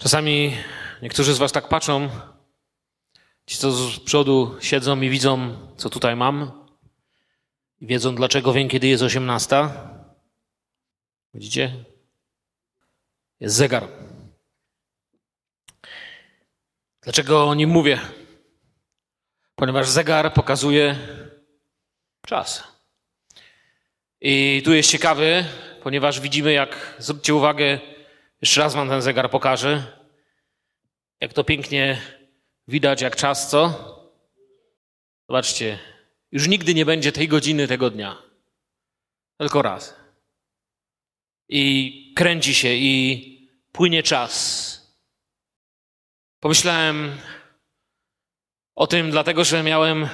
Czasami niektórzy z Was tak patrzą, ci co z przodu siedzą i widzą, co tutaj mam, i wiedzą, dlaczego wiem, kiedy jest osiemnasta. Widzicie? Jest zegar. Dlaczego o nim mówię? Ponieważ zegar pokazuje czas. I tu jest ciekawy, ponieważ widzimy, jak, zwróćcie uwagę, jeszcze raz wam ten zegar pokażę, jak to pięknie widać, jak czas, co? Zobaczcie, już nigdy nie będzie tej godziny, tego dnia. Tylko raz. I kręci się i płynie czas. Pomyślałem o tym, dlatego że miałem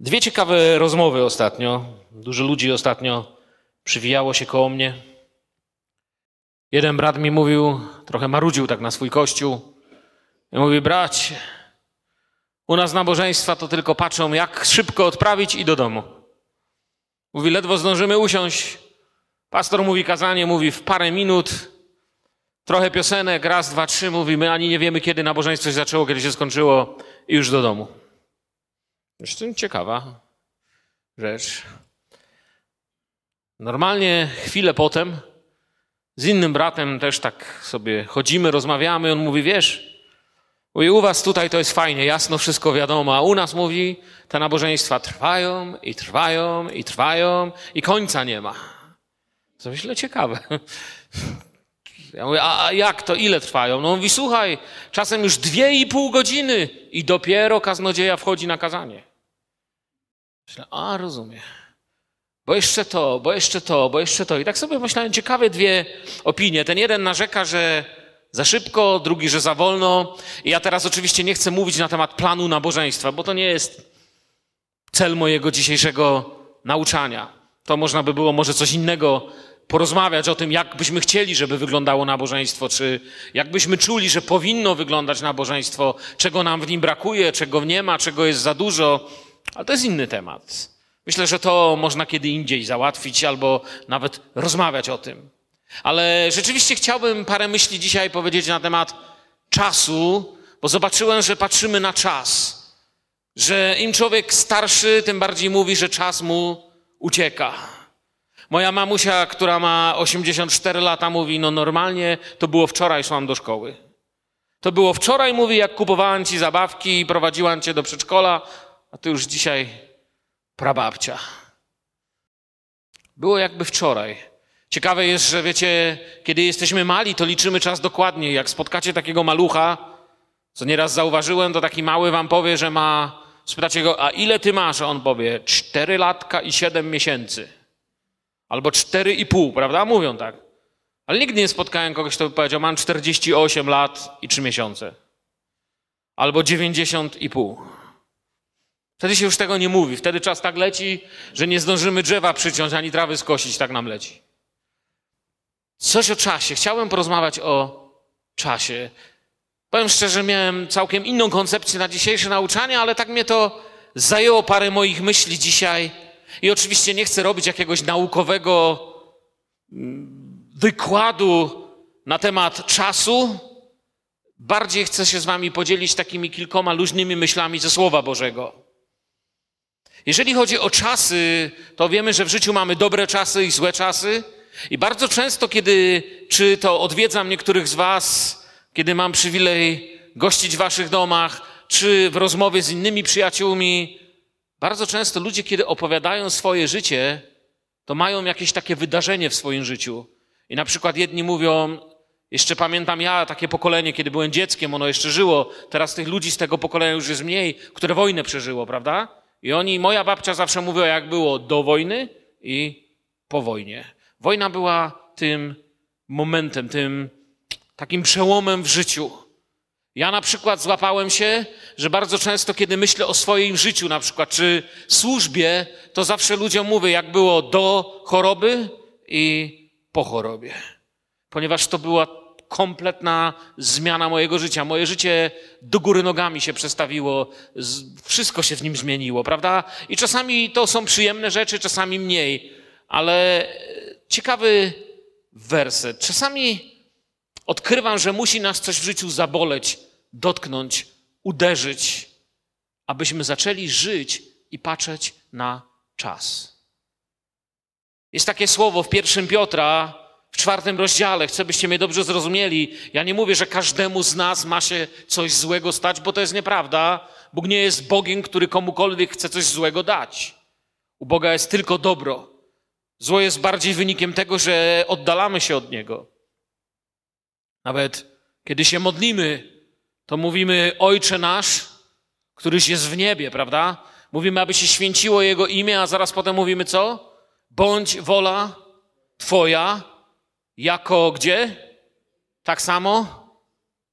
dwie ciekawe rozmowy ostatnio. Dużo ludzi ostatnio przywijało się koło mnie. Jeden brat mi mówił, trochę marudził tak na swój kościół. I mówi, bracie, u nas nabożeństwa to tylko patrzą, jak szybko odprawić i do domu. Mówi, ledwo zdążymy usiąść. Pastor mówi kazanie, mówi w parę minut, trochę piosenek, raz, dwa, trzy, mówi, my ani nie wiemy, kiedy nabożeństwo się zaczęło, kiedy się skończyło i już do domu. Zresztą ciekawa rzecz. Normalnie chwilę potem z innym bratem też tak sobie chodzimy, rozmawiamy. On mówi, wiesz, mówi, u was tutaj to jest fajnie, jasno wszystko wiadomo, a u nas mówi, te nabożeństwa trwają i trwają i trwają i końca nie ma. Co myślę ciekawe. Ja mówię, a jak to, ile trwają? No on mówi, słuchaj, czasem już dwie i pół godziny i dopiero kaznodzieja wchodzi na kazanie. Myślę, a rozumiem. Bo jeszcze to, bo jeszcze to, bo jeszcze to. I tak sobie myślałem, ciekawe dwie opinie. Ten jeden narzeka, że za szybko, drugi, że za wolno. I ja teraz oczywiście nie chcę mówić na temat planu nabożeństwa, bo to nie jest cel mojego dzisiejszego nauczania. To można by było może coś innego porozmawiać o tym, jak byśmy chcieli, żeby wyglądało nabożeństwo, czy jak byśmy czuli, że powinno wyglądać nabożeństwo, czego nam w nim brakuje, czego nie ma, czego jest za dużo. Ale to jest inny temat. Myślę, że to można kiedy indziej załatwić albo nawet rozmawiać o tym. Ale rzeczywiście chciałbym parę myśli dzisiaj powiedzieć na temat czasu, bo zobaczyłem, że patrzymy na czas. Że im człowiek starszy, tym bardziej mówi, że czas mu ucieka. Moja mamusia, która ma 84 lata, mówi: No, normalnie to było wczoraj, szłam do szkoły. To było wczoraj, mówi, jak kupowałam ci zabawki i prowadziłam cię do przedszkola, a ty już dzisiaj prababcia. Było jakby wczoraj. Ciekawe jest, że wiecie, kiedy jesteśmy mali, to liczymy czas dokładnie. Jak spotkacie takiego malucha, co nieraz zauważyłem, to taki mały wam powie, że ma, spytacie go, a ile ty masz? A on powie, cztery latka i siedem miesięcy. Albo cztery i pół, prawda? Mówią tak. Ale nigdy nie spotkałem kogoś, kto by powiedział, mam 48 lat i trzy miesiące. Albo 90 i pół. Wtedy się już tego nie mówi. Wtedy czas tak leci, że nie zdążymy drzewa przyciąć ani trawy skosić, tak nam leci. Coś o czasie. Chciałem porozmawiać o czasie. Powiem szczerze, miałem całkiem inną koncepcję na dzisiejsze nauczanie, ale tak mnie to zajęło parę moich myśli dzisiaj. I oczywiście nie chcę robić jakiegoś naukowego mm, wykładu na temat czasu. Bardziej chcę się z Wami podzielić takimi kilkoma luźnymi myślami ze Słowa Bożego. Jeżeli chodzi o czasy, to wiemy, że w życiu mamy dobre czasy i złe czasy. I bardzo często, kiedy, czy to odwiedzam niektórych z Was, kiedy mam przywilej gościć w Waszych domach, czy w rozmowie z innymi przyjaciółmi, bardzo często ludzie, kiedy opowiadają swoje życie, to mają jakieś takie wydarzenie w swoim życiu. I na przykład jedni mówią, jeszcze pamiętam ja, takie pokolenie, kiedy byłem dzieckiem, ono jeszcze żyło. Teraz tych ludzi z tego pokolenia już jest mniej, które wojnę przeżyło, prawda? I oni, moja babcia zawsze mówiła, jak było do wojny i po wojnie. Wojna była tym momentem, tym takim przełomem w życiu. Ja na przykład złapałem się, że bardzo często, kiedy myślę o swoim życiu, na przykład, czy służbie, to zawsze ludziom mówię, jak było do choroby i po chorobie. Ponieważ to była kompletna zmiana mojego życia. Moje życie do góry nogami się przestawiło, wszystko się w nim zmieniło, prawda? I czasami to są przyjemne rzeczy, czasami mniej, ale ciekawy werset. Czasami odkrywam, że musi nas coś w życiu zaboleć, dotknąć, uderzyć, abyśmy zaczęli żyć i patrzeć na czas. Jest takie słowo w pierwszym Piotra, w czwartym rozdziale, chcę, byście mnie dobrze zrozumieli. Ja nie mówię, że każdemu z nas ma się coś złego stać, bo to jest nieprawda. Bóg nie jest Bogiem, który komukolwiek chce coś złego dać. U Boga jest tylko dobro. Zło jest bardziej wynikiem tego, że oddalamy się od Niego. Nawet kiedy się modlimy, to mówimy Ojcze nasz, któryś jest w niebie, prawda? Mówimy, aby się święciło Jego imię, a zaraz potem mówimy co? Bądź wola Twoja, jako gdzie? Tak samo?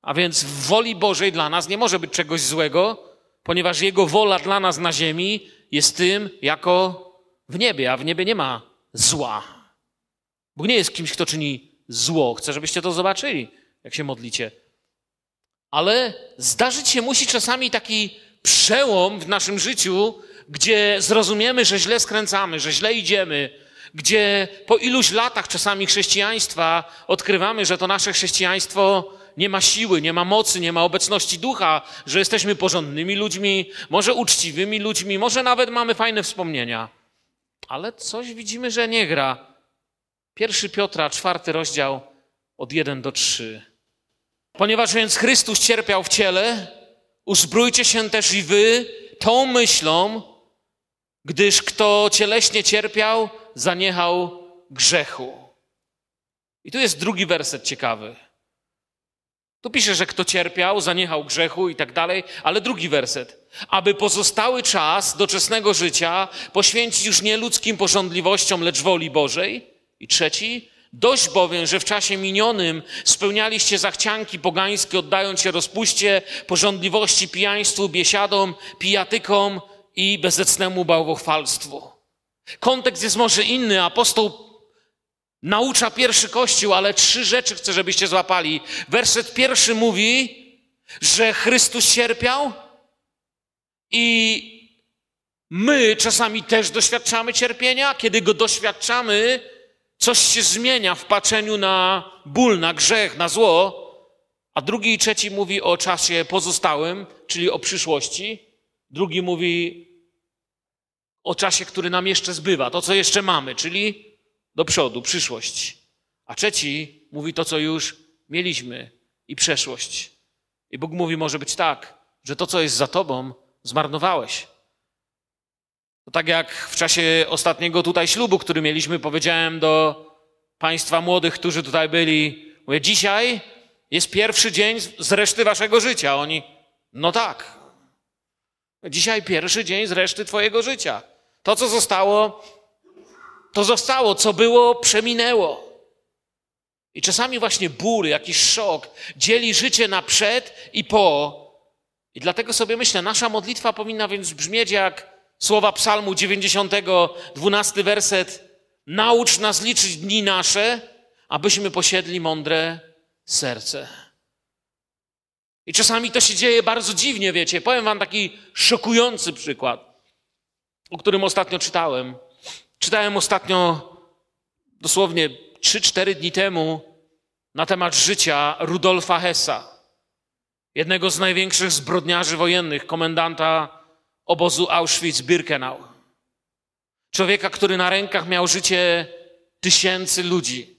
A więc w woli Bożej dla nas nie może być czegoś złego, ponieważ Jego wola dla nas na ziemi jest tym, jako w niebie, a w niebie nie ma zła. Bóg nie jest kimś, kto czyni zło. Chcę, żebyście to zobaczyli, jak się modlicie. Ale zdarzyć się musi czasami taki przełom w naszym życiu, gdzie zrozumiemy, że źle skręcamy, że źle idziemy, gdzie po iluś latach czasami chrześcijaństwa odkrywamy, że to nasze chrześcijaństwo nie ma siły, nie ma mocy, nie ma obecności ducha, że jesteśmy porządnymi ludźmi, może uczciwymi ludźmi, może nawet mamy fajne wspomnienia. Ale coś widzimy, że nie gra. Pierwszy Piotra, czwarty rozdział, od 1 do 3. Ponieważ więc Chrystus cierpiał w ciele, uzbrójcie się też i wy tą myślą, gdyż kto cieleśnie cierpiał, zaniechał grzechu. I tu jest drugi werset ciekawy. Tu pisze, że kto cierpiał, zaniechał grzechu i tak dalej, ale drugi werset. Aby pozostały czas doczesnego życia poświęcić już nie ludzkim porządliwościom, lecz woli Bożej. I trzeci, dość bowiem, że w czasie minionym spełnialiście zachcianki pogańskie, oddając się rozpuście, porządliwości, pijaństwu, biesiadom, pijatykom i bezecnemu bałwochwalstwu. Kontekst jest może inny. Apostoł naucza pierwszy kościół, ale trzy rzeczy chcę, żebyście złapali. Werset pierwszy mówi, że Chrystus cierpiał i my czasami też doświadczamy cierpienia. Kiedy go doświadczamy, coś się zmienia w patrzeniu na ból, na grzech, na zło. A drugi i trzeci mówi o czasie pozostałym, czyli o przyszłości. Drugi mówi o czasie, który nam jeszcze zbywa, to co jeszcze mamy, czyli do przodu, przyszłość. A trzeci mówi to, co już mieliśmy i przeszłość. I Bóg mówi, może być tak, że to, co jest za tobą, zmarnowałeś. To tak jak w czasie ostatniego tutaj ślubu, który mieliśmy, powiedziałem do państwa młodych, którzy tutaj byli, mówię, dzisiaj jest pierwszy dzień z reszty waszego życia. Oni, no tak. Dzisiaj pierwszy dzień z reszty twojego życia. To, co zostało, to zostało, co było, przeminęło. I czasami właśnie ból, jakiś szok dzieli życie na przed i po. I dlatego sobie myślę, nasza modlitwa powinna więc brzmieć jak słowa Psalmu 90, 12 werset. Naucz nas liczyć dni nasze, abyśmy posiedli mądre serce. I czasami to się dzieje bardzo dziwnie, wiecie. Powiem wam taki szokujący przykład, o którym ostatnio czytałem. Czytałem ostatnio, dosłownie 3-4 dni temu, na temat życia Rudolfa Hessa, jednego z największych zbrodniarzy wojennych, komendanta obozu Auschwitz-Birkenau. Człowieka, który na rękach miał życie tysięcy ludzi.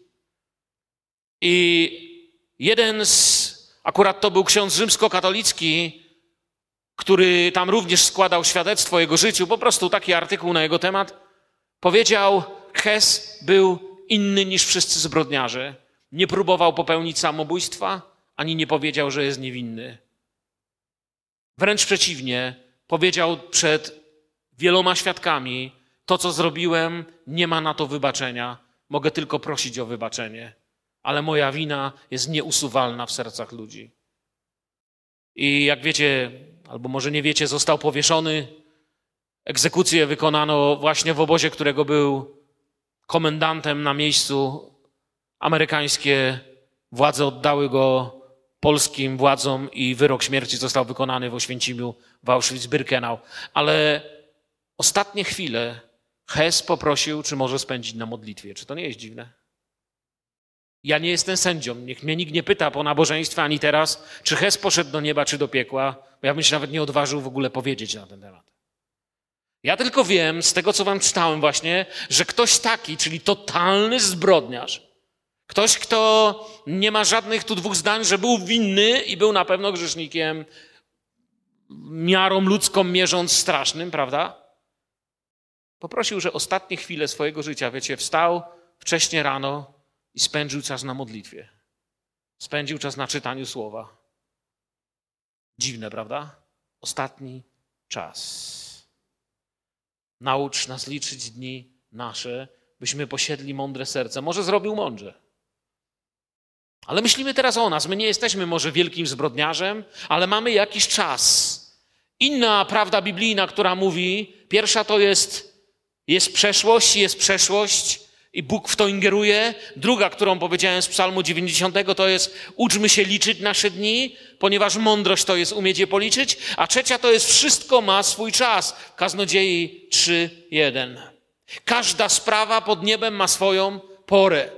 I jeden z, akurat to był ksiądz rzymskokatolicki, który tam również składał świadectwo o jego życiu, po prostu taki artykuł na jego temat, Powiedział, Hes był inny niż wszyscy zbrodniarze. Nie próbował popełnić samobójstwa, ani nie powiedział, że jest niewinny. Wręcz przeciwnie, powiedział przed wieloma świadkami: To, co zrobiłem, nie ma na to wybaczenia. Mogę tylko prosić o wybaczenie, ale moja wina jest nieusuwalna w sercach ludzi. I jak wiecie, albo może nie wiecie, został powieszony Egzekucję wykonano właśnie w obozie, którego był komendantem na miejscu. Amerykańskie władze oddały go polskim władzom i wyrok śmierci został wykonany w Oświęcimiu w Auschwitz-Birkenau. Ale ostatnie chwile Hess poprosił, czy może spędzić na modlitwie. Czy to nie jest dziwne? Ja nie jestem sędzią. Niech mnie nikt nie pyta po nabożeństwie ani teraz, czy Hes poszedł do nieba, czy do piekła, bo ja bym się nawet nie odważył w ogóle powiedzieć na ten temat. Ja tylko wiem z tego, co wam czytałem właśnie, że ktoś taki, czyli totalny zbrodniarz, ktoś, kto nie ma żadnych tu dwóch zdań, że był winny i był na pewno grzesznikiem, miarą ludzką mierząc strasznym, prawda? Poprosił, że ostatnie chwile swojego życia, wiecie, wstał wcześnie rano i spędził czas na modlitwie. Spędził czas na czytaniu słowa. Dziwne, prawda? Ostatni czas. Naucz nas liczyć dni nasze, byśmy posiedli mądre serce. Może zrobił mądrze. Ale myślimy teraz o nas. My nie jesteśmy może wielkim zbrodniarzem, ale mamy jakiś czas. Inna prawda biblijna, która mówi, pierwsza to jest, jest przeszłość, jest przeszłość i Bóg w to ingeruje. Druga, którą powiedziałem z Psalmu 90, to jest uczmy się liczyć nasze dni, ponieważ mądrość to jest umieć je policzyć. A trzecia to jest wszystko ma swój czas. Kaznodziei 3.1. Każda sprawa pod niebem ma swoją porę.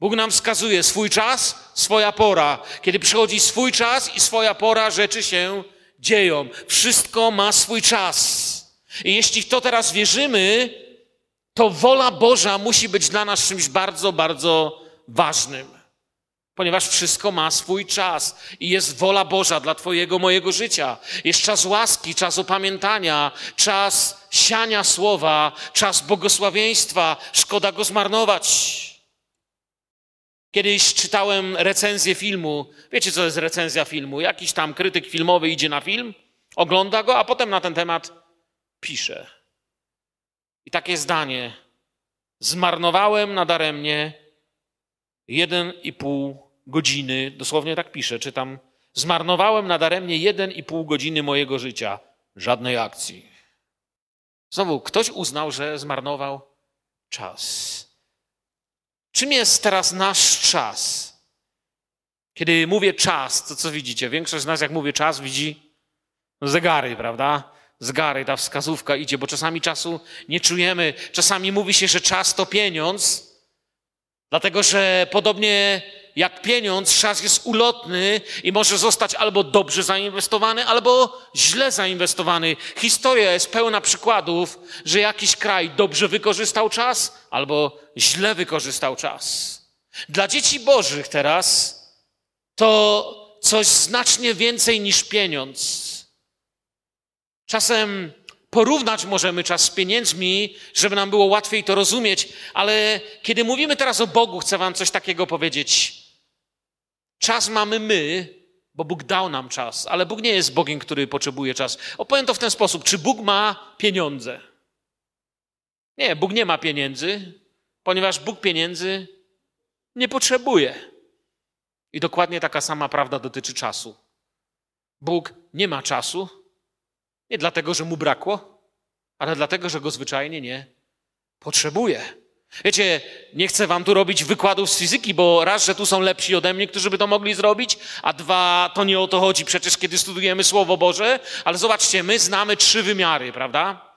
Bóg nam wskazuje swój czas, swoja pora. Kiedy przychodzi swój czas i swoja pora, rzeczy się dzieją. Wszystko ma swój czas. I jeśli w to teraz wierzymy, to wola Boża musi być dla nas czymś bardzo, bardzo ważnym. Ponieważ wszystko ma swój czas i jest wola Boża dla Twojego, mojego życia. Jest czas łaski, czas opamiętania, czas siania słowa, czas błogosławieństwa. Szkoda go zmarnować. Kiedyś czytałem recenzję filmu. Wiecie, co jest recenzja filmu? Jakiś tam krytyk filmowy idzie na film, ogląda go, a potem na ten temat pisze. I takie zdanie. Zmarnowałem nadaremnie jeden i pół godziny, dosłownie tak pisze, czytam. Zmarnowałem nadaremnie jeden i pół godziny mojego życia. Żadnej akcji. Znowu, ktoś uznał, że zmarnował czas. Czym jest teraz nasz czas? Kiedy mówię czas, to co widzicie? Większość z nas, jak mówię czas, widzi zegary, prawda? Zegary, ta wskazówka idzie, bo czasami czasu nie czujemy. Czasami mówi się, że czas to pieniądz, dlatego że podobnie jak pieniądz, czas jest ulotny i może zostać albo dobrze zainwestowany, albo źle zainwestowany. Historia jest pełna przykładów, że jakiś kraj dobrze wykorzystał czas, albo źle wykorzystał czas. Dla dzieci Bożych teraz to coś znacznie więcej niż pieniądz. Czasem porównać możemy czas z pieniędzmi, żeby nam było łatwiej to rozumieć, ale kiedy mówimy teraz o Bogu, chcę Wam coś takiego powiedzieć. Czas mamy my, bo Bóg dał nam czas, ale Bóg nie jest Bogiem, który potrzebuje czas. Opowiem to w ten sposób. Czy Bóg ma pieniądze? Nie, Bóg nie ma pieniędzy, ponieważ Bóg pieniędzy nie potrzebuje. I dokładnie taka sama prawda dotyczy czasu. Bóg nie ma czasu, nie dlatego, że mu brakło, ale dlatego, że go zwyczajnie nie potrzebuje. Wiecie, nie chcę wam tu robić wykładów z fizyki, bo raz, że tu są lepsi ode mnie, którzy by to mogli zrobić, a dwa, to nie o to chodzi przecież, kiedy studujemy Słowo Boże, ale zobaczcie, my znamy trzy wymiary, prawda?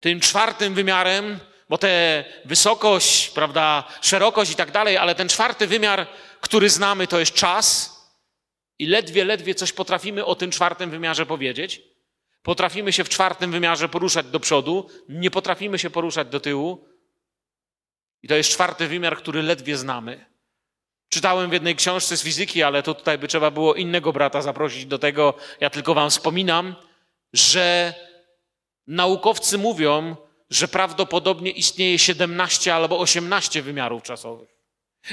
Tym czwartym wymiarem, bo te wysokość, prawda, szerokość i tak dalej, ale ten czwarty wymiar, który znamy, to jest czas i ledwie, ledwie coś potrafimy o tym czwartym wymiarze powiedzieć. Potrafimy się w czwartym wymiarze poruszać do przodu, nie potrafimy się poruszać do tyłu, i to jest czwarty wymiar, który ledwie znamy. Czytałem w jednej książce z fizyki, ale to tutaj by trzeba było innego brata zaprosić do tego. Ja tylko wam wspominam, że naukowcy mówią, że prawdopodobnie istnieje 17 albo 18 wymiarów czasowych.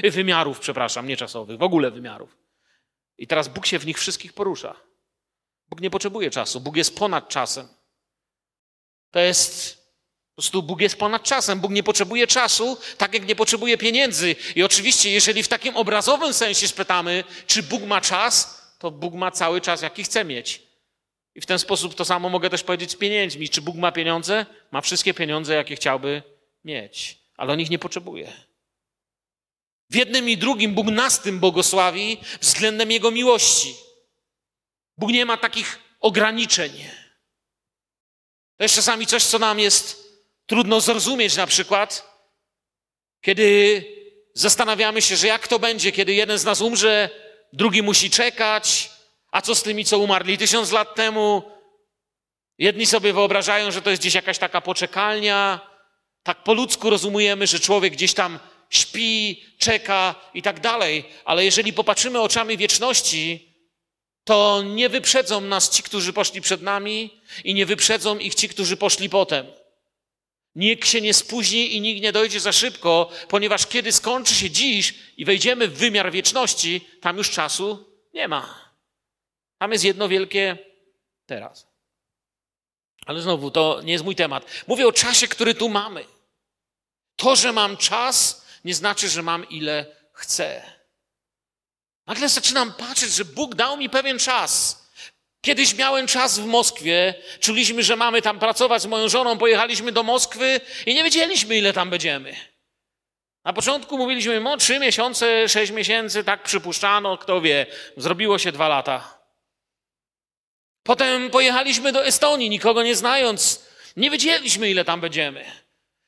Wymiarów, przepraszam, nie czasowych, w ogóle wymiarów. I teraz Bóg się w nich wszystkich porusza. Bóg nie potrzebuje czasu, Bóg jest ponad czasem. To jest po prostu Bóg jest ponad czasem. Bóg nie potrzebuje czasu, tak jak nie potrzebuje pieniędzy. I oczywiście, jeżeli w takim obrazowym sensie spytamy, czy Bóg ma czas, to Bóg ma cały czas, jaki chce mieć. I w ten sposób to samo mogę też powiedzieć z pieniędzmi. Czy Bóg ma pieniądze? Ma wszystkie pieniądze, jakie chciałby mieć, ale on ich nie potrzebuje. W jednym i drugim Bóg nas tym błogosławi względem Jego miłości. Bóg nie ma takich ograniczeń. To jest czasami coś, co nam jest trudno zrozumieć na przykład, kiedy zastanawiamy się, że jak to będzie, kiedy jeden z nas umrze, drugi musi czekać, a co z tymi, co umarli tysiąc lat temu? Jedni sobie wyobrażają, że to jest gdzieś jakaś taka poczekalnia. Tak po ludzku rozumiemy, że człowiek gdzieś tam śpi, czeka i tak dalej. Ale jeżeli popatrzymy oczami wieczności, to nie wyprzedzą nas ci, którzy poszli przed nami i nie wyprzedzą ich ci, którzy poszli potem. Nikt się nie spóźni i nikt nie dojdzie za szybko, ponieważ kiedy skończy się dziś i wejdziemy w wymiar wieczności, tam już czasu nie ma. Tam jest jedno wielkie teraz. Ale znowu, to nie jest mój temat. Mówię o czasie, który tu mamy. To, że mam czas, nie znaczy, że mam ile chcę. Nagle zaczynam patrzeć, że Bóg dał mi pewien czas. Kiedyś miałem czas w Moskwie, czuliśmy, że mamy tam pracować z moją żoną, pojechaliśmy do Moskwy i nie wiedzieliśmy, ile tam będziemy. Na początku mówiliśmy, no trzy miesiące, sześć miesięcy, tak przypuszczano, kto wie, zrobiło się dwa lata. Potem pojechaliśmy do Estonii, nikogo nie znając, nie wiedzieliśmy, ile tam będziemy.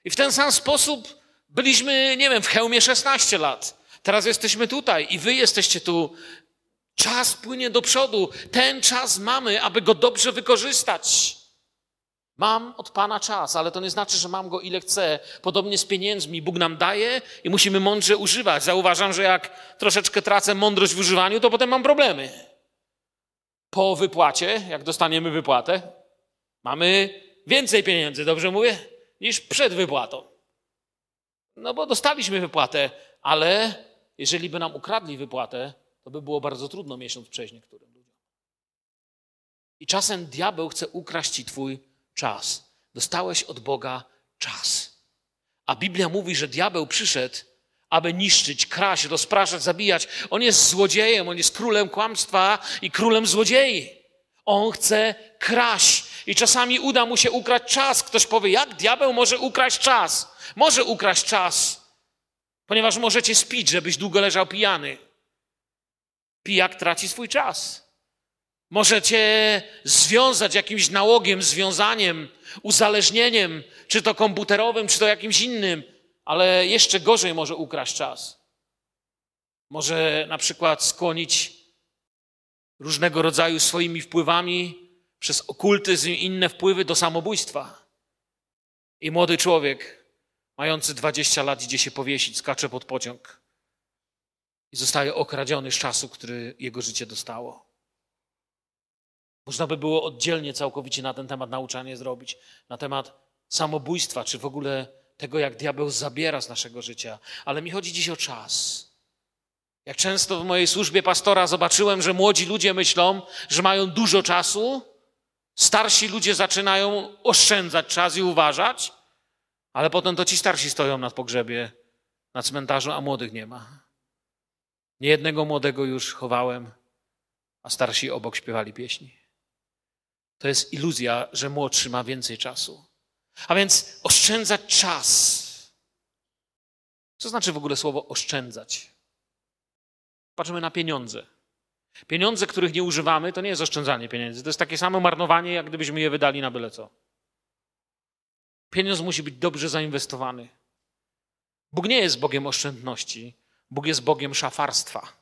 I w ten sam sposób byliśmy, nie wiem, w hełmie 16 lat. Teraz jesteśmy tutaj i wy jesteście tu. Czas płynie do przodu. Ten czas mamy, aby go dobrze wykorzystać. Mam od Pana czas, ale to nie znaczy, że mam go ile chcę. Podobnie z pieniędzmi. Bóg nam daje i musimy mądrze używać. Zauważam, że jak troszeczkę tracę mądrość w używaniu, to potem mam problemy. Po wypłacie, jak dostaniemy wypłatę, mamy więcej pieniędzy, dobrze mówię, niż przed wypłatą. No bo dostaliśmy wypłatę, ale jeżeli by nam ukradli wypłatę, to by było bardzo trudno miesiąc przejść niektórym ludziom. I czasem diabeł chce ukraść ci twój czas. Dostałeś od Boga czas. A Biblia mówi, że diabeł przyszedł, aby niszczyć, kraść, rozpraszać, zabijać. On jest złodziejem, on jest królem kłamstwa i królem złodziei. On chce kraść i czasami uda mu się ukraść czas. Ktoś powie, jak diabeł może ukraść czas? Może ukraść czas, ponieważ możecie spić, żebyś długo leżał pijany. Pijak traci swój czas. Możecie związać jakimś nałogiem, związaniem, uzależnieniem, czy to komputerowym, czy to jakimś innym, ale jeszcze gorzej może ukraść czas. Może na przykład skłonić różnego rodzaju swoimi wpływami przez okultyzm i inne wpływy do samobójstwa. I młody człowiek, mający 20 lat, idzie się powiesić, skacze pod pociąg i zostaje okradziony z czasu, który jego życie dostało. Można by było oddzielnie całkowicie na ten temat nauczanie zrobić, na temat samobójstwa, czy w ogóle tego, jak diabeł zabiera z naszego życia. Ale mi chodzi dziś o czas. Jak często w mojej służbie pastora zobaczyłem, że młodzi ludzie myślą, że mają dużo czasu, starsi ludzie zaczynają oszczędzać czas i uważać, ale potem to ci starsi stoją na pogrzebie, na cmentarzu, a młodych nie ma. Niejednego młodego już chowałem, a starsi obok śpiewali pieśni. To jest iluzja, że młodszy ma więcej czasu. A więc oszczędzać czas. Co znaczy w ogóle słowo oszczędzać? Patrzymy na pieniądze. Pieniądze, których nie używamy, to nie jest oszczędzanie pieniędzy. To jest takie samo marnowanie, jak gdybyśmy je wydali na byle co. Pieniądz musi być dobrze zainwestowany. Bóg nie jest Bogiem oszczędności, Bóg jest Bogiem szafarstwa.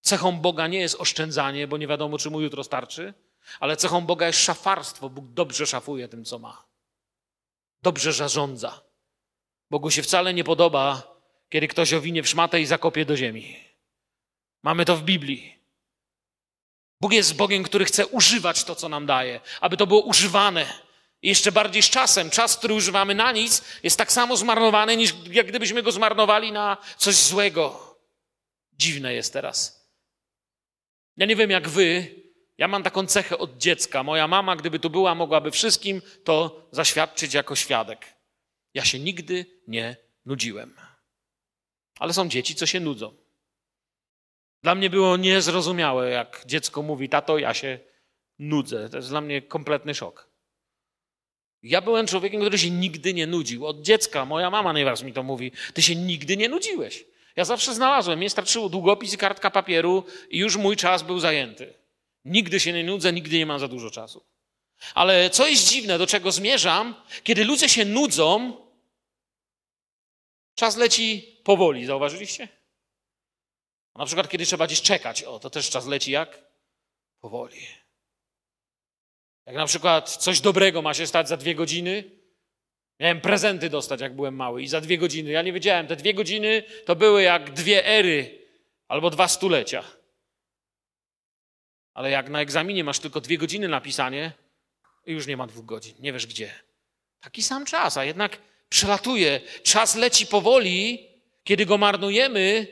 Cechą Boga nie jest oszczędzanie, bo nie wiadomo, czy mu jutro starczy, ale cechą Boga jest szafarstwo. Bóg dobrze szafuje tym, co ma dobrze zarządza. Bogu się wcale nie podoba, kiedy ktoś owinie w szmatę i zakopie do ziemi. Mamy to w Biblii. Bóg jest Bogiem, który chce używać to, co nam daje, aby to było używane. I jeszcze bardziej z czasem. Czas, który używamy na nic, jest tak samo zmarnowany, niż jak gdybyśmy go zmarnowali na coś złego. Dziwne jest teraz. Ja nie wiem jak wy, ja mam taką cechę od dziecka. Moja mama, gdyby tu była, mogłaby wszystkim to zaświadczyć jako świadek. Ja się nigdy nie nudziłem. Ale są dzieci, co się nudzą. Dla mnie było niezrozumiałe, jak dziecko mówi, tato, ja się nudzę. To jest dla mnie kompletny szok. Ja byłem człowiekiem, który się nigdy nie nudził. Od dziecka moja mama najbardziej mi to mówi. Ty się nigdy nie nudziłeś. Ja zawsze znalazłem. Mnie starczyło długopis i kartka papieru i już mój czas był zajęty. Nigdy się nie nudzę, nigdy nie mam za dużo czasu. Ale co jest dziwne, do czego zmierzam, kiedy ludzie się nudzą, czas leci powoli, zauważyliście? Na przykład, kiedy trzeba gdzieś czekać, o, to też czas leci jak? Powoli. Jak na przykład coś dobrego ma się stać za dwie godziny, miałem prezenty dostać, jak byłem mały, i za dwie godziny, ja nie wiedziałem, te dwie godziny to były jak dwie ery albo dwa stulecia. Ale jak na egzaminie masz tylko dwie godziny napisanie, już nie ma dwóch godzin, nie wiesz gdzie. Taki sam czas, a jednak przelatuje. Czas leci powoli, kiedy go marnujemy,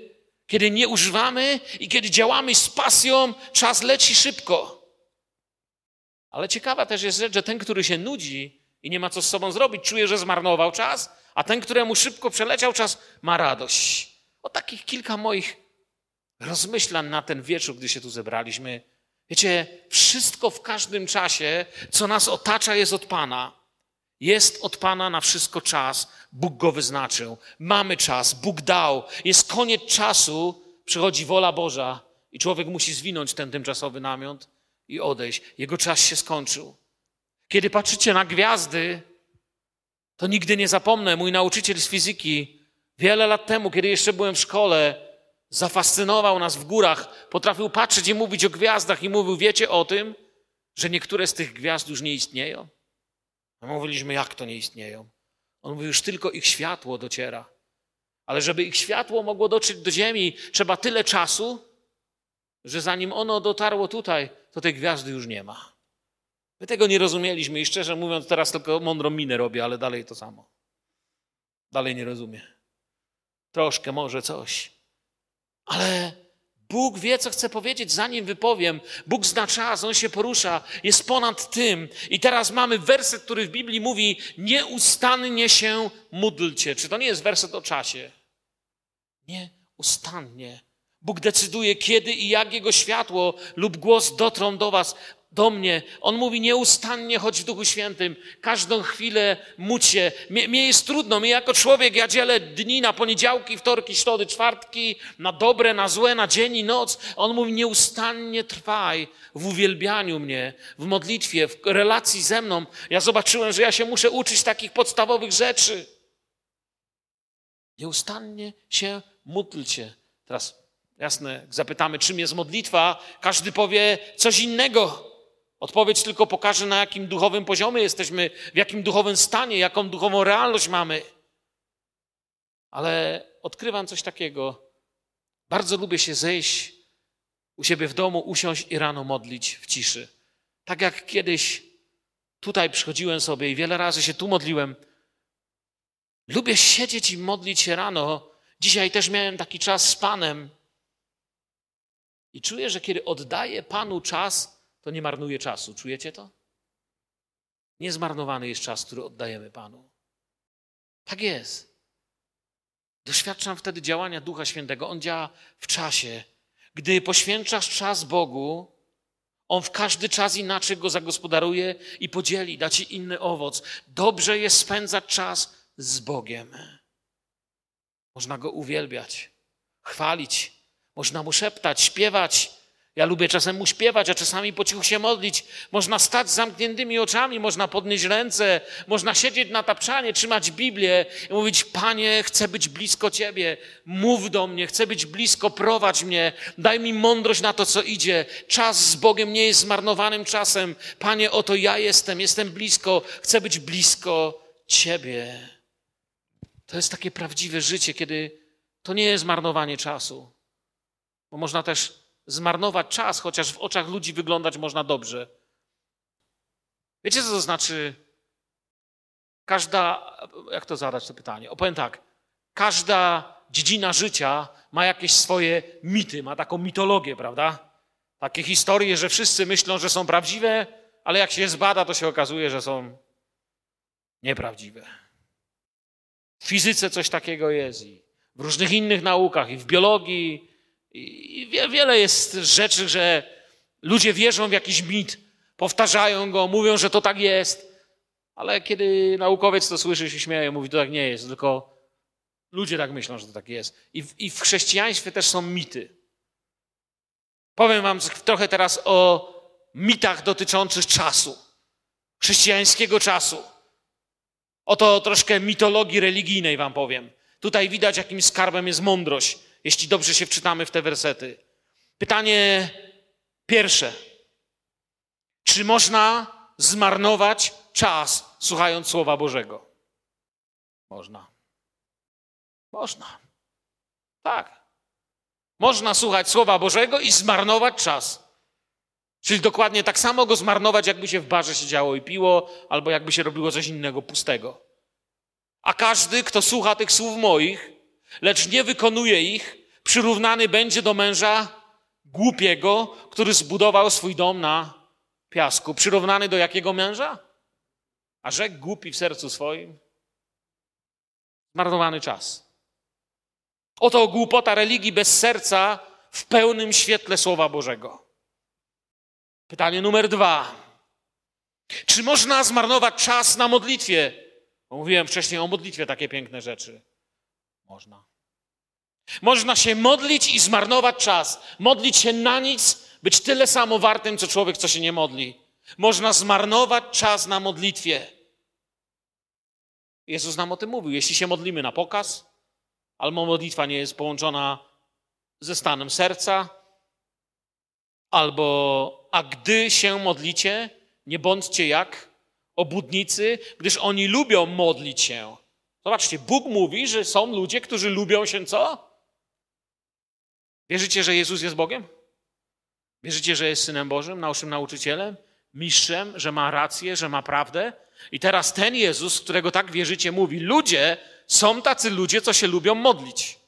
kiedy nie używamy i kiedy działamy z pasją, czas leci szybko. Ale ciekawa też jest rzecz, że ten, który się nudzi i nie ma co z sobą zrobić, czuje, że zmarnował czas, a ten, któremu szybko przeleciał czas, ma radość. O takich kilka moich rozmyślań na ten wieczór, gdy się tu zebraliśmy. Wiecie, wszystko w każdym czasie, co nas otacza, jest od Pana. Jest od Pana na wszystko czas. Bóg go wyznaczył. Mamy czas, Bóg dał. Jest koniec czasu, przychodzi wola Boża i człowiek musi zwinąć ten tymczasowy namiot i odejść. Jego czas się skończył. Kiedy patrzycie na gwiazdy, to nigdy nie zapomnę. Mój nauczyciel z fizyki wiele lat temu, kiedy jeszcze byłem w szkole, zafascynował nas w górach, potrafił patrzeć i mówić o gwiazdach i mówił, wiecie o tym, że niektóre z tych gwiazd już nie istnieją? A mówiliśmy, jak to nie istnieją? On mówi, już tylko ich światło dociera. Ale żeby ich światło mogło dotrzeć do Ziemi, trzeba tyle czasu, że zanim ono dotarło tutaj, to tej gwiazdy już nie ma. My tego nie rozumieliśmy i szczerze mówiąc, teraz tylko mądrą minę robię, ale dalej to samo. Dalej nie rozumiem. Troszkę może coś. Ale Bóg wie, co chce powiedzieć, zanim wypowiem. Bóg zna czas, On się porusza, jest ponad tym. I teraz mamy werset, który w Biblii mówi: Nieustannie się módlcie. Czy to nie jest werset o czasie? Nieustannie. Bóg decyduje, kiedy i jak Jego światło lub głos dotrą do Was do mnie. On mówi nieustannie, chodź w Duchu Świętym, każdą chwilę mucie. Mnie, mnie jest trudno, mnie jako człowiek, ja dzielę dni na poniedziałki, wtorki, środy, czwartki, na dobre, na złe, na dzień i noc. On mówi nieustannie trwaj w uwielbianiu mnie, w modlitwie, w relacji ze mną. Ja zobaczyłem, że ja się muszę uczyć takich podstawowych rzeczy. Nieustannie się módlcie. Teraz jasne, zapytamy, czym jest modlitwa, każdy powie coś innego. Odpowiedź tylko pokaże, na jakim duchowym poziomie jesteśmy, w jakim duchowym stanie, jaką duchową realność mamy. Ale odkrywam coś takiego. Bardzo lubię się zejść u siebie w domu, usiąść i rano modlić w ciszy. Tak jak kiedyś tutaj przychodziłem sobie i wiele razy się tu modliłem. Lubię siedzieć i modlić się rano. Dzisiaj też miałem taki czas z Panem. I czuję, że kiedy oddaję Panu czas, to nie marnuje czasu. Czujecie to? Niezmarnowany jest czas, który oddajemy Panu. Tak jest. Doświadczam wtedy działania Ducha Świętego. On działa w czasie. Gdy poświęcasz czas Bogu, On w każdy czas inaczej go zagospodaruje i podzieli, da ci inny owoc. Dobrze jest spędzać czas z Bogiem. Można go uwielbiać, chwalić, można mu szeptać, śpiewać, ja lubię czasem mu śpiewać, a czasami po cichu się modlić. Można stać z zamkniętymi oczami, można podnieść ręce, można siedzieć na tapczanie, trzymać Biblię i mówić: Panie, chcę być blisko Ciebie, mów do mnie, chcę być blisko, prowadź mnie, daj mi mądrość na to, co idzie. Czas z Bogiem nie jest zmarnowanym czasem. Panie, oto ja jestem, jestem blisko, chcę być blisko Ciebie. To jest takie prawdziwe życie, kiedy to nie jest marnowanie czasu. Bo można też zmarnować czas, chociaż w oczach ludzi wyglądać można dobrze. Wiecie, co to znaczy? Każda, jak to zadać to pytanie? Opowiem tak. Każda dziedzina życia ma jakieś swoje mity, ma taką mitologię, prawda? Takie historie, że wszyscy myślą, że są prawdziwe, ale jak się zbada, to się okazuje, że są nieprawdziwe. W fizyce coś takiego jest i w różnych innych naukach, i w biologii, i wiele jest rzeczy, że ludzie wierzą w jakiś mit, powtarzają go, mówią, że to tak jest, ale kiedy naukowiec to słyszy, się śmieje, mówi, to tak nie jest, tylko ludzie tak myślą, że to tak jest. I w, i w chrześcijaństwie też są mity. Powiem wam trochę teraz o mitach dotyczących czasu, chrześcijańskiego czasu. Oto troszkę mitologii religijnej wam powiem. Tutaj widać, jakim skarbem jest mądrość, jeśli dobrze się wczytamy w te wersety. Pytanie pierwsze. Czy można zmarnować czas słuchając Słowa Bożego? Można. Można. Tak. Można słuchać Słowa Bożego i zmarnować czas. Czyli dokładnie tak samo go zmarnować, jakby się w barze siedziało i piło, albo jakby się robiło coś innego pustego. A każdy, kto słucha tych słów moich, lecz nie wykonuje ich, przyrównany będzie do męża głupiego, który zbudował swój dom na piasku. Przyrównany do jakiego męża? A rzekł głupi w sercu swoim. Zmarnowany czas. Oto głupota religii bez serca w pełnym świetle Słowa Bożego. Pytanie numer dwa. Czy można zmarnować czas na modlitwie? Mówiłem wcześniej o modlitwie takie piękne rzeczy. Można. Można się modlić i zmarnować czas. Modlić się na nic, być tyle samo wartym, co człowiek, co się nie modli. Można zmarnować czas na modlitwie. Jezus nam o tym mówił. Jeśli się modlimy na pokaz, albo modlitwa nie jest połączona ze stanem serca, albo a gdy się modlicie, nie bądźcie jak obudnicy, gdyż oni lubią modlić się. Zobaczcie, Bóg mówi, że są ludzie, którzy lubią się co? Wierzycie, że Jezus jest Bogiem? Wierzycie, że jest Synem Bożym, naszym nauczycielem, mistrzem, że ma rację, że ma prawdę? I teraz ten Jezus, którego tak wierzycie, mówi: Ludzie, są tacy ludzie, co się lubią modlić.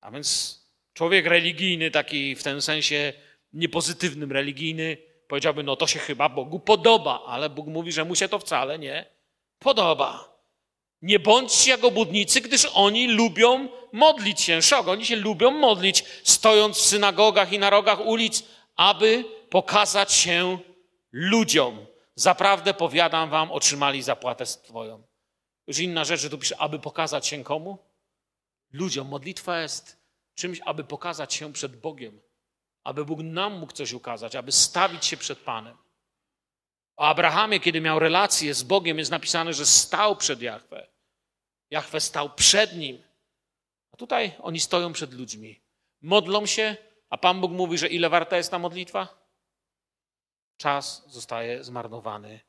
A więc człowiek religijny, taki w tym sensie niepozytywnym, religijny, powiedziałby: No to się chyba Bogu podoba, ale Bóg mówi, że mu się to wcale nie podoba. Nie bądźcie jak obudnicy, gdyż oni lubią modlić się. Szok, oni się lubią modlić, stojąc w synagogach i na rogach ulic, aby pokazać się ludziom. Zaprawdę powiadam wam, otrzymali zapłatę swoją. Już inna rzecz, że tu pisze, aby pokazać się komu? Ludziom. Modlitwa jest czymś, aby pokazać się przed Bogiem. Aby Bóg nam mógł coś ukazać, aby stawić się przed Panem. O Abrahamie, kiedy miał relację z Bogiem, jest napisane, że stał przed Jahwe. Jahwe stał przed nim. A tutaj oni stoją przed ludźmi. Modlą się, a Pan Bóg mówi, że ile warta jest ta modlitwa? Czas zostaje zmarnowany.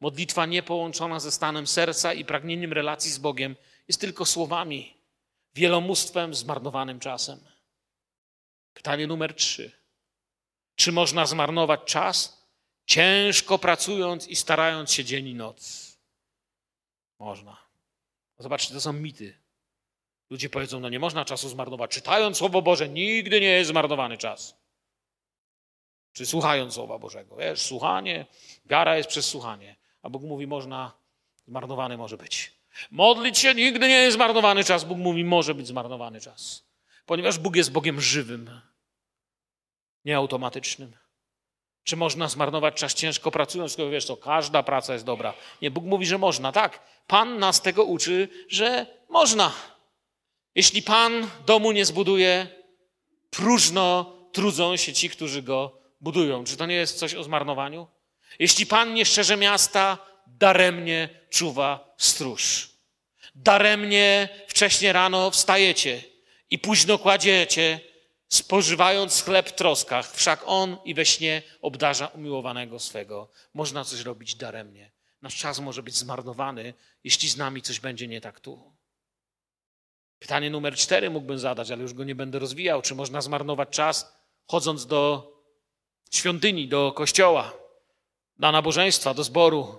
Modlitwa niepołączona ze stanem serca i pragnieniem relacji z Bogiem jest tylko słowami, wielomóstwem, zmarnowanym czasem. Pytanie numer trzy. Czy można zmarnować czas, ciężko pracując i starając się dzień i noc? Można. Zobaczcie, to są mity. Ludzie powiedzą, no nie można czasu zmarnować. Czytając Słowo Boże, nigdy nie jest zmarnowany czas. Czy słuchając Słowa Bożego. Wiesz, słuchanie, wiara jest przez słuchanie. A Bóg mówi, można, zmarnowany może być. Modlić się nigdy nie jest zmarnowany czas. Bóg mówi, może być zmarnowany czas. Ponieważ Bóg jest Bogiem żywym, nie automatycznym. Czy można zmarnować czas ciężko pracując? Tylko wiesz, to każda praca jest dobra. Nie, Bóg mówi, że można. Tak, Pan nas tego uczy, że można. Jeśli Pan domu nie zbuduje, próżno trudzą się ci, którzy go budują. Czy to nie jest coś o zmarnowaniu? Jeśli Pan nie szczerze miasta, daremnie czuwa stróż. Daremnie wcześnie rano wstajecie i późno kładziecie, spożywając chleb w troskach. Wszak On i we śnie obdarza umiłowanego swego. Można coś robić daremnie. Nasz czas może być zmarnowany, jeśli z nami coś będzie nie tak tu. Pytanie numer cztery mógłbym zadać, ale już go nie będę rozwijał. Czy można zmarnować czas, chodząc do świątyni, do kościoła, na nabożeństwa, do zboru?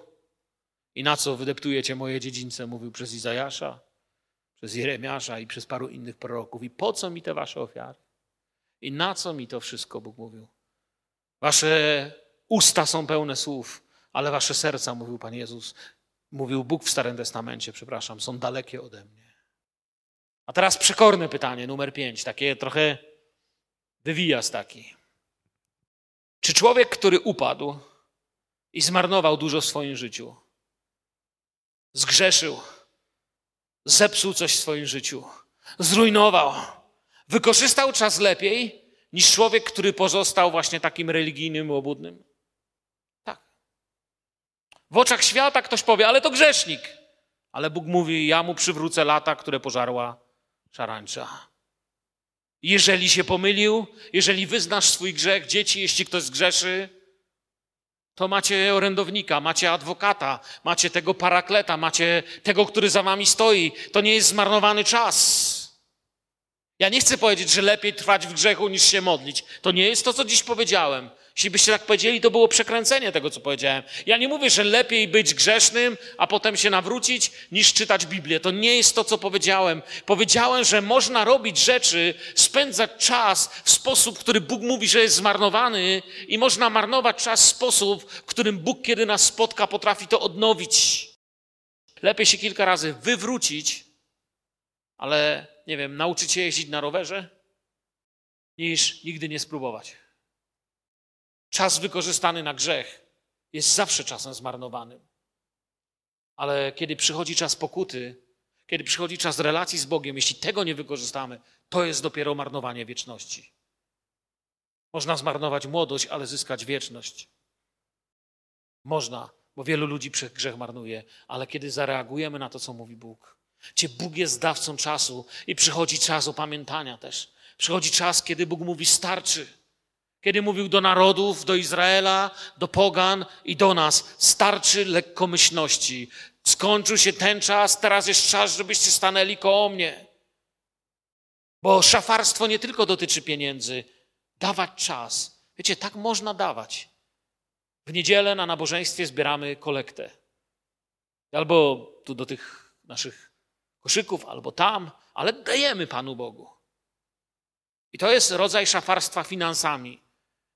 I na co wydeptujecie moje dziedzińce? Mówił przez Izajasza, przez Jeremiasza i przez paru innych proroków. I po co mi te wasze ofiary? I na co mi to wszystko, Bóg mówił? Wasze usta są pełne słów, ale wasze serca, mówił Pan Jezus, mówił Bóg w Starym Testamencie, przepraszam, są dalekie ode mnie. A teraz przekorne pytanie, numer pięć, takie trochę wywijas taki. Czy człowiek, który upadł i zmarnował dużo w swoim życiu, zgrzeszył, zepsuł coś w swoim życiu, zrujnował, wykorzystał czas lepiej niż człowiek, który pozostał właśnie takim religijnym, obudnym? Tak. W oczach świata ktoś powie, ale to grzesznik. Ale Bóg mówi: Ja mu przywrócę lata, które pożarła szarańcza. Jeżeli się pomylił, jeżeli wyznasz swój grzech, dzieci, jeśli ktoś zgrzeszy, to macie orędownika, macie adwokata, macie tego parakleta, macie tego, który za wami stoi. To nie jest zmarnowany czas. Ja nie chcę powiedzieć, że lepiej trwać w grzechu niż się modlić. To nie jest to, co dziś powiedziałem. Jeśli byście tak powiedzieli, to było przekręcenie tego, co powiedziałem. Ja nie mówię, że lepiej być grzesznym, a potem się nawrócić, niż czytać Biblię. To nie jest to, co powiedziałem. Powiedziałem, że można robić rzeczy, spędzać czas w sposób, który Bóg mówi, że jest zmarnowany, i można marnować czas w sposób, w którym Bóg, kiedy nas spotka, potrafi to odnowić. Lepiej się kilka razy wywrócić, ale nie wiem, nauczyć się jeździć na rowerze, niż nigdy nie spróbować. Czas wykorzystany na grzech jest zawsze czasem zmarnowanym. Ale kiedy przychodzi czas pokuty, kiedy przychodzi czas relacji z Bogiem, jeśli tego nie wykorzystamy, to jest dopiero marnowanie wieczności. Można zmarnować młodość, ale zyskać wieczność. Można, bo wielu ludzi przez grzech marnuje, ale kiedy zareagujemy na to, co mówi Bóg, gdzie Bóg jest dawcą czasu i przychodzi czas opamiętania też. Przychodzi czas, kiedy Bóg mówi starczy. Kiedy mówił do narodów, do Izraela, do pogan i do nas, starczy lekkomyślności. Skończył się ten czas, teraz jest czas, żebyście stanęli koło mnie. Bo szafarstwo nie tylko dotyczy pieniędzy. Dawać czas. Wiecie, tak można dawać. W niedzielę na nabożeństwie zbieramy kolektę. Albo tu do tych naszych koszyków, albo tam, ale dajemy Panu Bogu. I to jest rodzaj szafarstwa finansami.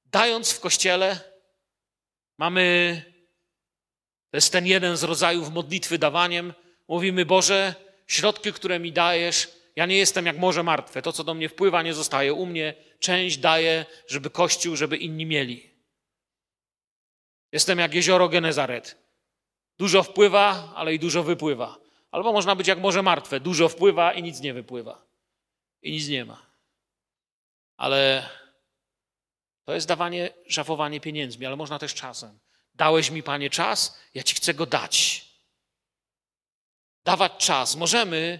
Dając w kościele, mamy, to jest ten jeden z rodzajów modlitwy dawaniem, mówimy, Boże, środki, które mi dajesz, ja nie jestem jak morze martwe. To, co do mnie wpływa, nie zostaje u mnie. Część daję, żeby Kościół, żeby inni mieli. Jestem jak jezioro Genezaret. Dużo wpływa, ale i dużo wypływa. Albo można być jak morze martwe. Dużo wpływa i nic nie wypływa. I nic nie ma. Ale to jest dawanie, żawowanie pieniędzmi, ale można też czasem. Dałeś mi, Panie, czas, ja Ci chcę go dać. Dawać czas. Możemy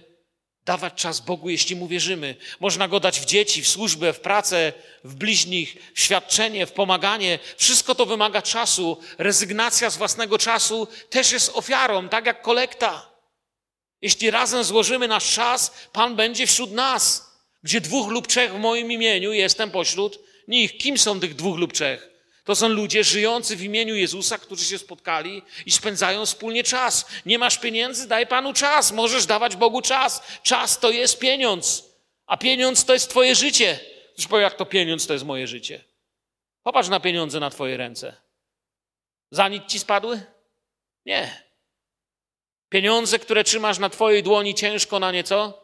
dawać czas Bogu, jeśli mu wierzymy. Można go dać w dzieci, w służbę, w pracę, w bliźnich, w świadczenie, w pomaganie. Wszystko to wymaga czasu. Rezygnacja z własnego czasu też jest ofiarą, tak jak kolekta. Jeśli razem złożymy nasz czas, Pan będzie wśród nas. Gdzie dwóch lub trzech w moim imieniu, jestem pośród nich. Kim są tych dwóch lub trzech? To są ludzie żyjący w imieniu Jezusa, którzy się spotkali i spędzają wspólnie czas. Nie masz pieniędzy? Daj Panu czas. Możesz dawać Bogu czas. Czas to jest pieniądz, a pieniądz to jest Twoje życie. Już powiem, jak to pieniądz to jest moje życie. Popatrz na pieniądze na Twoje ręce. Za nic ci spadły? Nie. Pieniądze, które trzymasz na Twojej dłoni ciężko na nieco?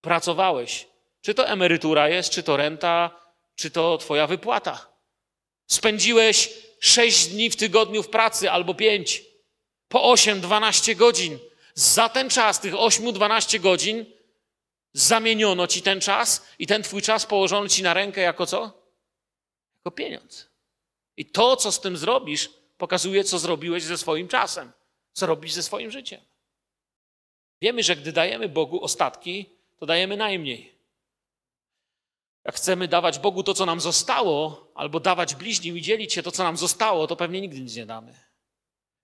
Pracowałeś. Czy to emerytura jest, czy to renta, czy to Twoja wypłata. Spędziłeś sześć dni w tygodniu w pracy albo pięć, po osiem, dwanaście godzin. Za ten czas, tych ośmiu, dwanaście godzin, zamieniono ci ten czas i ten twój czas położono ci na rękę jako co? Jako pieniądz. I to, co z tym zrobisz, pokazuje, co zrobiłeś ze swoim czasem, co robisz ze swoim życiem. Wiemy, że gdy dajemy Bogu ostatki, to dajemy najmniej. Jak chcemy dawać Bogu to, co nam zostało, albo dawać bliźnim i dzielić się to, co nam zostało, to pewnie nigdy nic nie damy.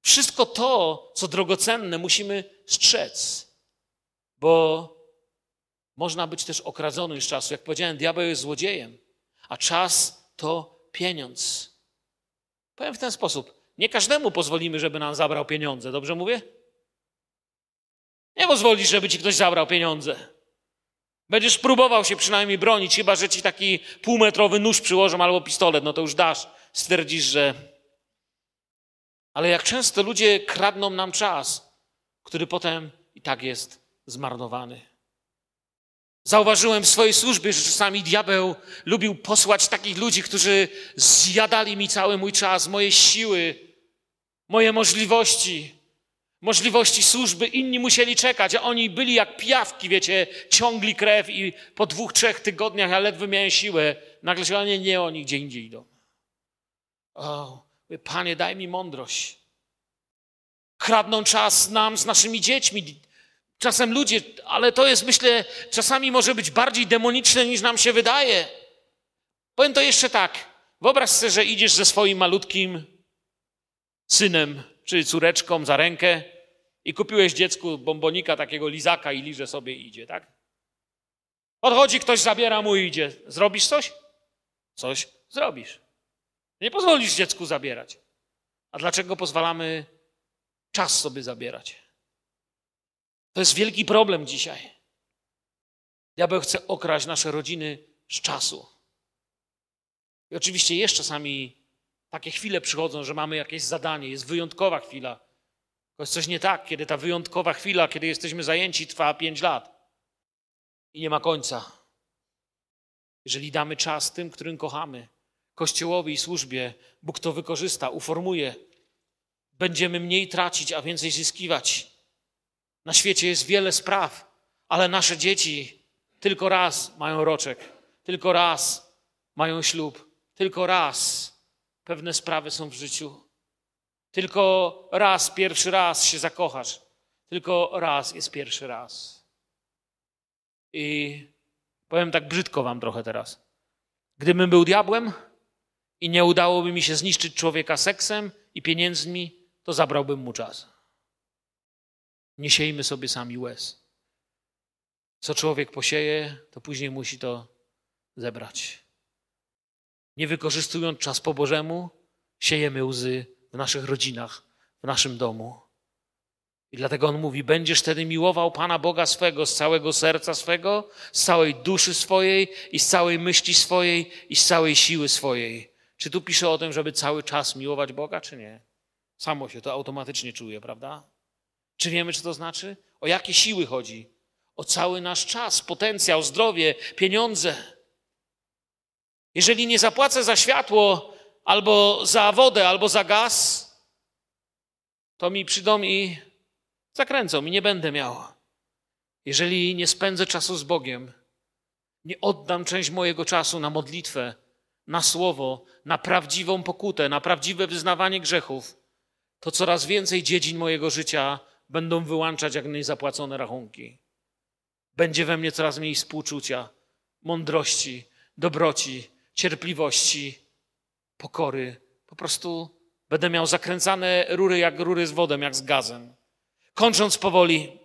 Wszystko to, co drogocenne, musimy strzec, bo można być też okradzonym z czasu. Jak powiedziałem, diabeł jest złodziejem, a czas to pieniądz. Powiem w ten sposób. Nie każdemu pozwolimy, żeby nam zabrał pieniądze. Dobrze mówię? Nie pozwolisz, żeby ci ktoś zabrał pieniądze. Będziesz próbował się przynajmniej bronić, chyba że ci taki półmetrowy nóż przyłożą albo pistolet, no to już dasz. Stwierdzisz, że. Ale jak często ludzie kradną nam czas, który potem i tak jest zmarnowany. Zauważyłem w swojej służbie, że czasami diabeł lubił posłać takich ludzi, którzy zjadali mi cały mój czas, moje siły, moje możliwości możliwości służby, inni musieli czekać, a oni byli jak pijawki, wiecie, ciągli krew i po dwóch, trzech tygodniach ja ledwo miałem siłę. Nagle się, nie, nie, oni gdzie indziej idą. O, Panie, daj mi mądrość. Kradną czas nam z naszymi dziećmi. Czasem ludzie, ale to jest, myślę, czasami może być bardziej demoniczne niż nam się wydaje. Powiem to jeszcze tak. Wyobraź sobie, że idziesz ze swoim malutkim synem czy córeczką za rękę i kupiłeś dziecku bombonika, takiego lizaka i liże sobie idzie, tak? Odchodzi ktoś, zabiera mu i idzie. Zrobisz coś? Coś zrobisz. Nie pozwolisz dziecku zabierać. A dlaczego pozwalamy czas sobie zabierać? To jest wielki problem dzisiaj. Diabeł chce okraść nasze rodziny z czasu. I oczywiście jest czasami takie chwile przychodzą, że mamy jakieś zadanie, jest wyjątkowa chwila. Jest coś nie tak, kiedy ta wyjątkowa chwila, kiedy jesteśmy zajęci, trwa pięć lat i nie ma końca. Jeżeli damy czas tym, którym kochamy, Kościołowi i służbie, Bóg to wykorzysta, uformuje. Będziemy mniej tracić, a więcej zyskiwać. Na świecie jest wiele spraw, ale nasze dzieci tylko raz mają roczek, tylko raz mają ślub, tylko raz pewne sprawy są w życiu. Tylko raz, pierwszy raz się zakochasz. Tylko raz jest pierwszy raz. I powiem tak brzydko wam trochę teraz. Gdybym był diabłem i nie udałoby mi się zniszczyć człowieka seksem i pieniędzmi, to zabrałbym mu czas. Nie siejmy sobie sami łez. Co człowiek posieje, to później musi to zebrać. Nie wykorzystując czas po Bożemu, siejemy łzy w naszych rodzinach, w naszym domu. I dlatego on mówi: Będziesz wtedy miłował Pana Boga swego z całego serca swego, z całej duszy swojej i z całej myśli swojej i z całej siły swojej. Czy tu pisze o tym, żeby cały czas miłować Boga, czy nie? Samo się to automatycznie czuje, prawda? Czy wiemy, co to znaczy? O jakie siły chodzi? O cały nasz czas, potencjał, zdrowie, pieniądze. Jeżeli nie zapłacę za światło, albo za wodę, albo za gaz, to mi przyjdą i zakręcą i nie będę miał. Jeżeli nie spędzę czasu z Bogiem, nie oddam część mojego czasu na modlitwę, na słowo, na prawdziwą pokutę, na prawdziwe wyznawanie grzechów, to coraz więcej dziedzin mojego życia będą wyłączać jak niezapłacone rachunki. Będzie we mnie coraz mniej współczucia, mądrości, dobroci, cierpliwości, pokory. Po prostu będę miał zakręcane rury jak rury z wodą, jak z gazem. Kończąc powoli,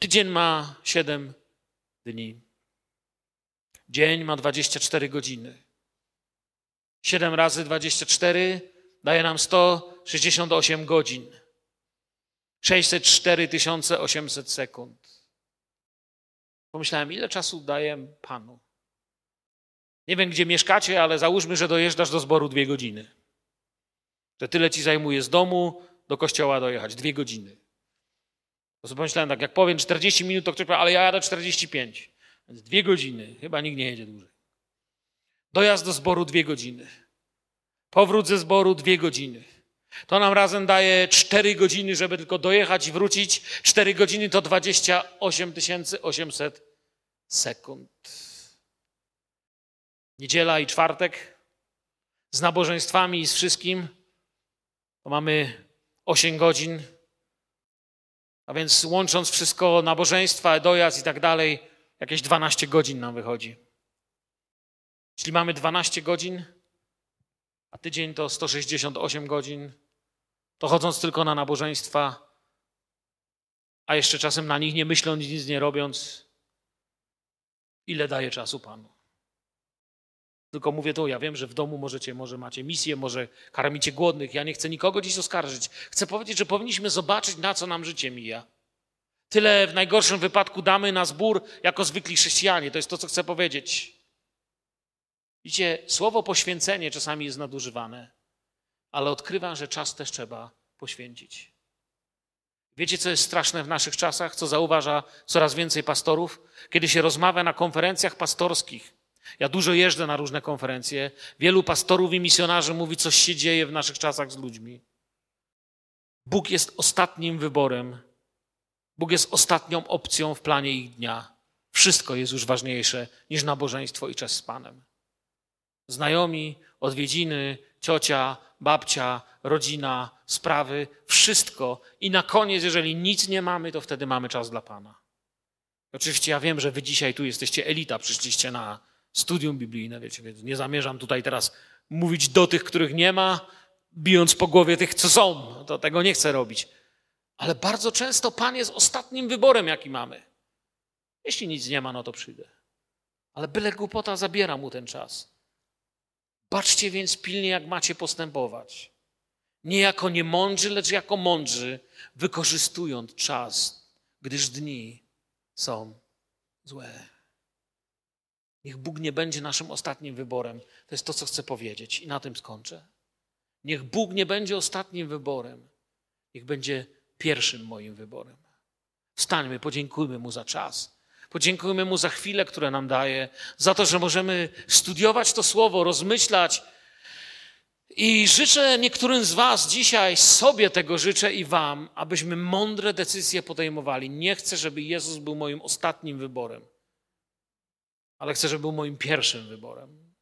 tydzień ma 7 dni. Dzień ma 24 godziny. 7 razy 24 daje nam 168 godzin. 604 800 sekund. Pomyślałem, ile czasu daję Panu? Nie wiem, gdzie mieszkacie, ale załóżmy, że dojeżdżasz do zboru dwie godziny. Że tyle ci zajmuje z domu do kościoła dojechać. Dwie godziny. To sobie pomyślałem tak, jak powiem 40 minut, to ktoś powie, ale ja jadę 45. Więc dwie godziny. Chyba nikt nie jedzie dłużej. Dojazd do zboru dwie godziny. Powrót ze zboru dwie godziny. To nam razem daje cztery godziny, żeby tylko dojechać i wrócić. Cztery godziny to 28 800 sekund. Niedziela i czwartek z nabożeństwami i z wszystkim to mamy 8 godzin. A więc łącząc wszystko, nabożeństwa, dojazd i tak dalej, jakieś 12 godzin nam wychodzi. Jeśli mamy 12 godzin, a tydzień to 168 godzin, to chodząc tylko na nabożeństwa, a jeszcze czasem na nich nie myśląc, nic nie robiąc, ile daje czasu Panu? Tylko mówię to, ja wiem, że w domu możecie, może macie misję, może karmicie głodnych. Ja nie chcę nikogo dziś oskarżyć. Chcę powiedzieć, że powinniśmy zobaczyć, na co nam życie mija. Tyle w najgorszym wypadku damy na zbór jako zwykli chrześcijanie. To jest to, co chcę powiedzieć. Widzicie, słowo poświęcenie czasami jest nadużywane, ale odkrywam, że czas też trzeba poświęcić. Wiecie, co jest straszne w naszych czasach, co zauważa coraz więcej pastorów? Kiedy się rozmawia na konferencjach pastorskich, ja dużo jeżdżę na różne konferencje. Wielu pastorów i misjonarzy mówi, coś się dzieje w naszych czasach z ludźmi. Bóg jest ostatnim wyborem. Bóg jest ostatnią opcją w planie ich dnia. Wszystko jest już ważniejsze niż nabożeństwo i czas z Panem. Znajomi, odwiedziny, ciocia, babcia, rodzina, sprawy, wszystko. I na koniec, jeżeli nic nie mamy, to wtedy mamy czas dla Pana. Oczywiście ja wiem, że wy dzisiaj tu jesteście elita, przyszliście na studium biblijne, wiecie, więc nie zamierzam tutaj teraz mówić do tych, których nie ma, bijąc po głowie tych, co są. No to tego nie chcę robić. Ale bardzo często Pan jest ostatnim wyborem, jaki mamy. Jeśli nic nie ma, no to przyjdę. Ale byle głupota zabiera mu ten czas. Baczcie więc pilnie, jak macie postępować. Nie jako niemądrzy, lecz jako mądrzy, wykorzystując czas, gdyż dni są złe. Niech Bóg nie będzie naszym ostatnim wyborem. To jest to, co chcę powiedzieć, i na tym skończę. Niech Bóg nie będzie ostatnim wyborem. Niech będzie pierwszym moim wyborem. Wstańmy, podziękujmy Mu za czas. Podziękujmy Mu za chwilę, które nam daje, za to, że możemy studiować to słowo, rozmyślać. I życzę niektórym z Was dzisiaj, sobie tego życzę i Wam, abyśmy mądre decyzje podejmowali. Nie chcę, żeby Jezus był moim ostatnim wyborem, ale chcę, żeby był moim pierwszym wyborem.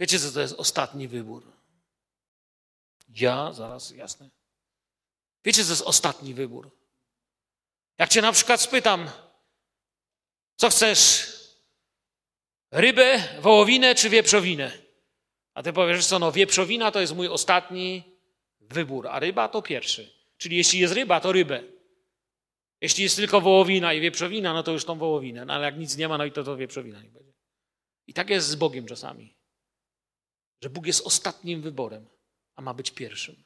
Wiecie, co to jest ostatni wybór? Ja, zaraz, jasne. Wiecie, co jest ostatni wybór? Jak cię na przykład spytam, co chcesz? Rybę, wołowinę czy wieprzowinę? A ty powiesz, co no, wieprzowina to jest mój ostatni wybór, a ryba to pierwszy. Czyli jeśli jest ryba, to rybę. Jeśli jest tylko wołowina i wieprzowina, no to już tą wołowinę. No ale jak nic nie ma, no i to to wieprzowina nie będzie. I tak jest z Bogiem czasami. Że Bóg jest ostatnim wyborem, a ma być pierwszym.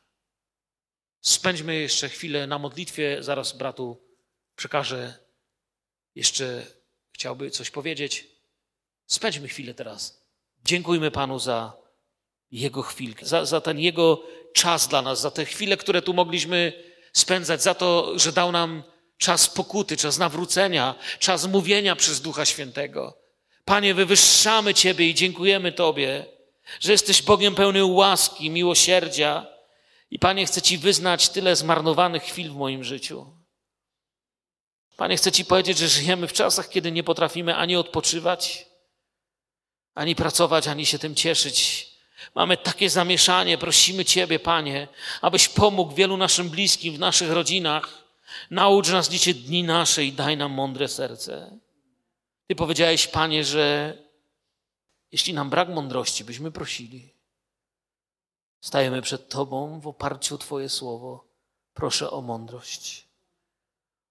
Spędźmy jeszcze chwilę na modlitwie. Zaraz bratu przekażę jeszcze chciałby coś powiedzieć. Spędźmy chwilę teraz. Dziękujmy Panu za Jego chwilkę, za, za ten Jego czas dla nas, za te chwile, które tu mogliśmy spędzać, za to, że dał nam czas pokuty, czas nawrócenia, czas mówienia przez Ducha Świętego. Panie, wywyższamy Ciebie i dziękujemy Tobie, że jesteś Bogiem pełny łaski, miłosierdzia. I Panie, chcę Ci wyznać tyle zmarnowanych chwil w moim życiu. Panie, chcę Ci powiedzieć, że żyjemy w czasach, kiedy nie potrafimy ani odpoczywać, ani pracować, ani się tym cieszyć. Mamy takie zamieszanie. Prosimy Ciebie, Panie, abyś pomógł wielu naszym bliskim w naszych rodzinach. Naucz nas liczyć dni nasze i daj nam mądre serce. Ty powiedziałeś, Panie, że jeśli nam brak mądrości, byśmy prosili. Stajemy przed Tobą w oparciu o Twoje słowo. Proszę o mądrość.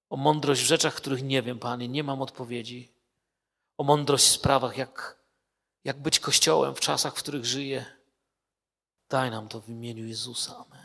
O mądrość w rzeczach, których nie wiem, Panie, nie mam odpowiedzi. O mądrość w sprawach, jak, jak być Kościołem w czasach, w których żyję. Daj nam to w imieniu Jezusa. Amen.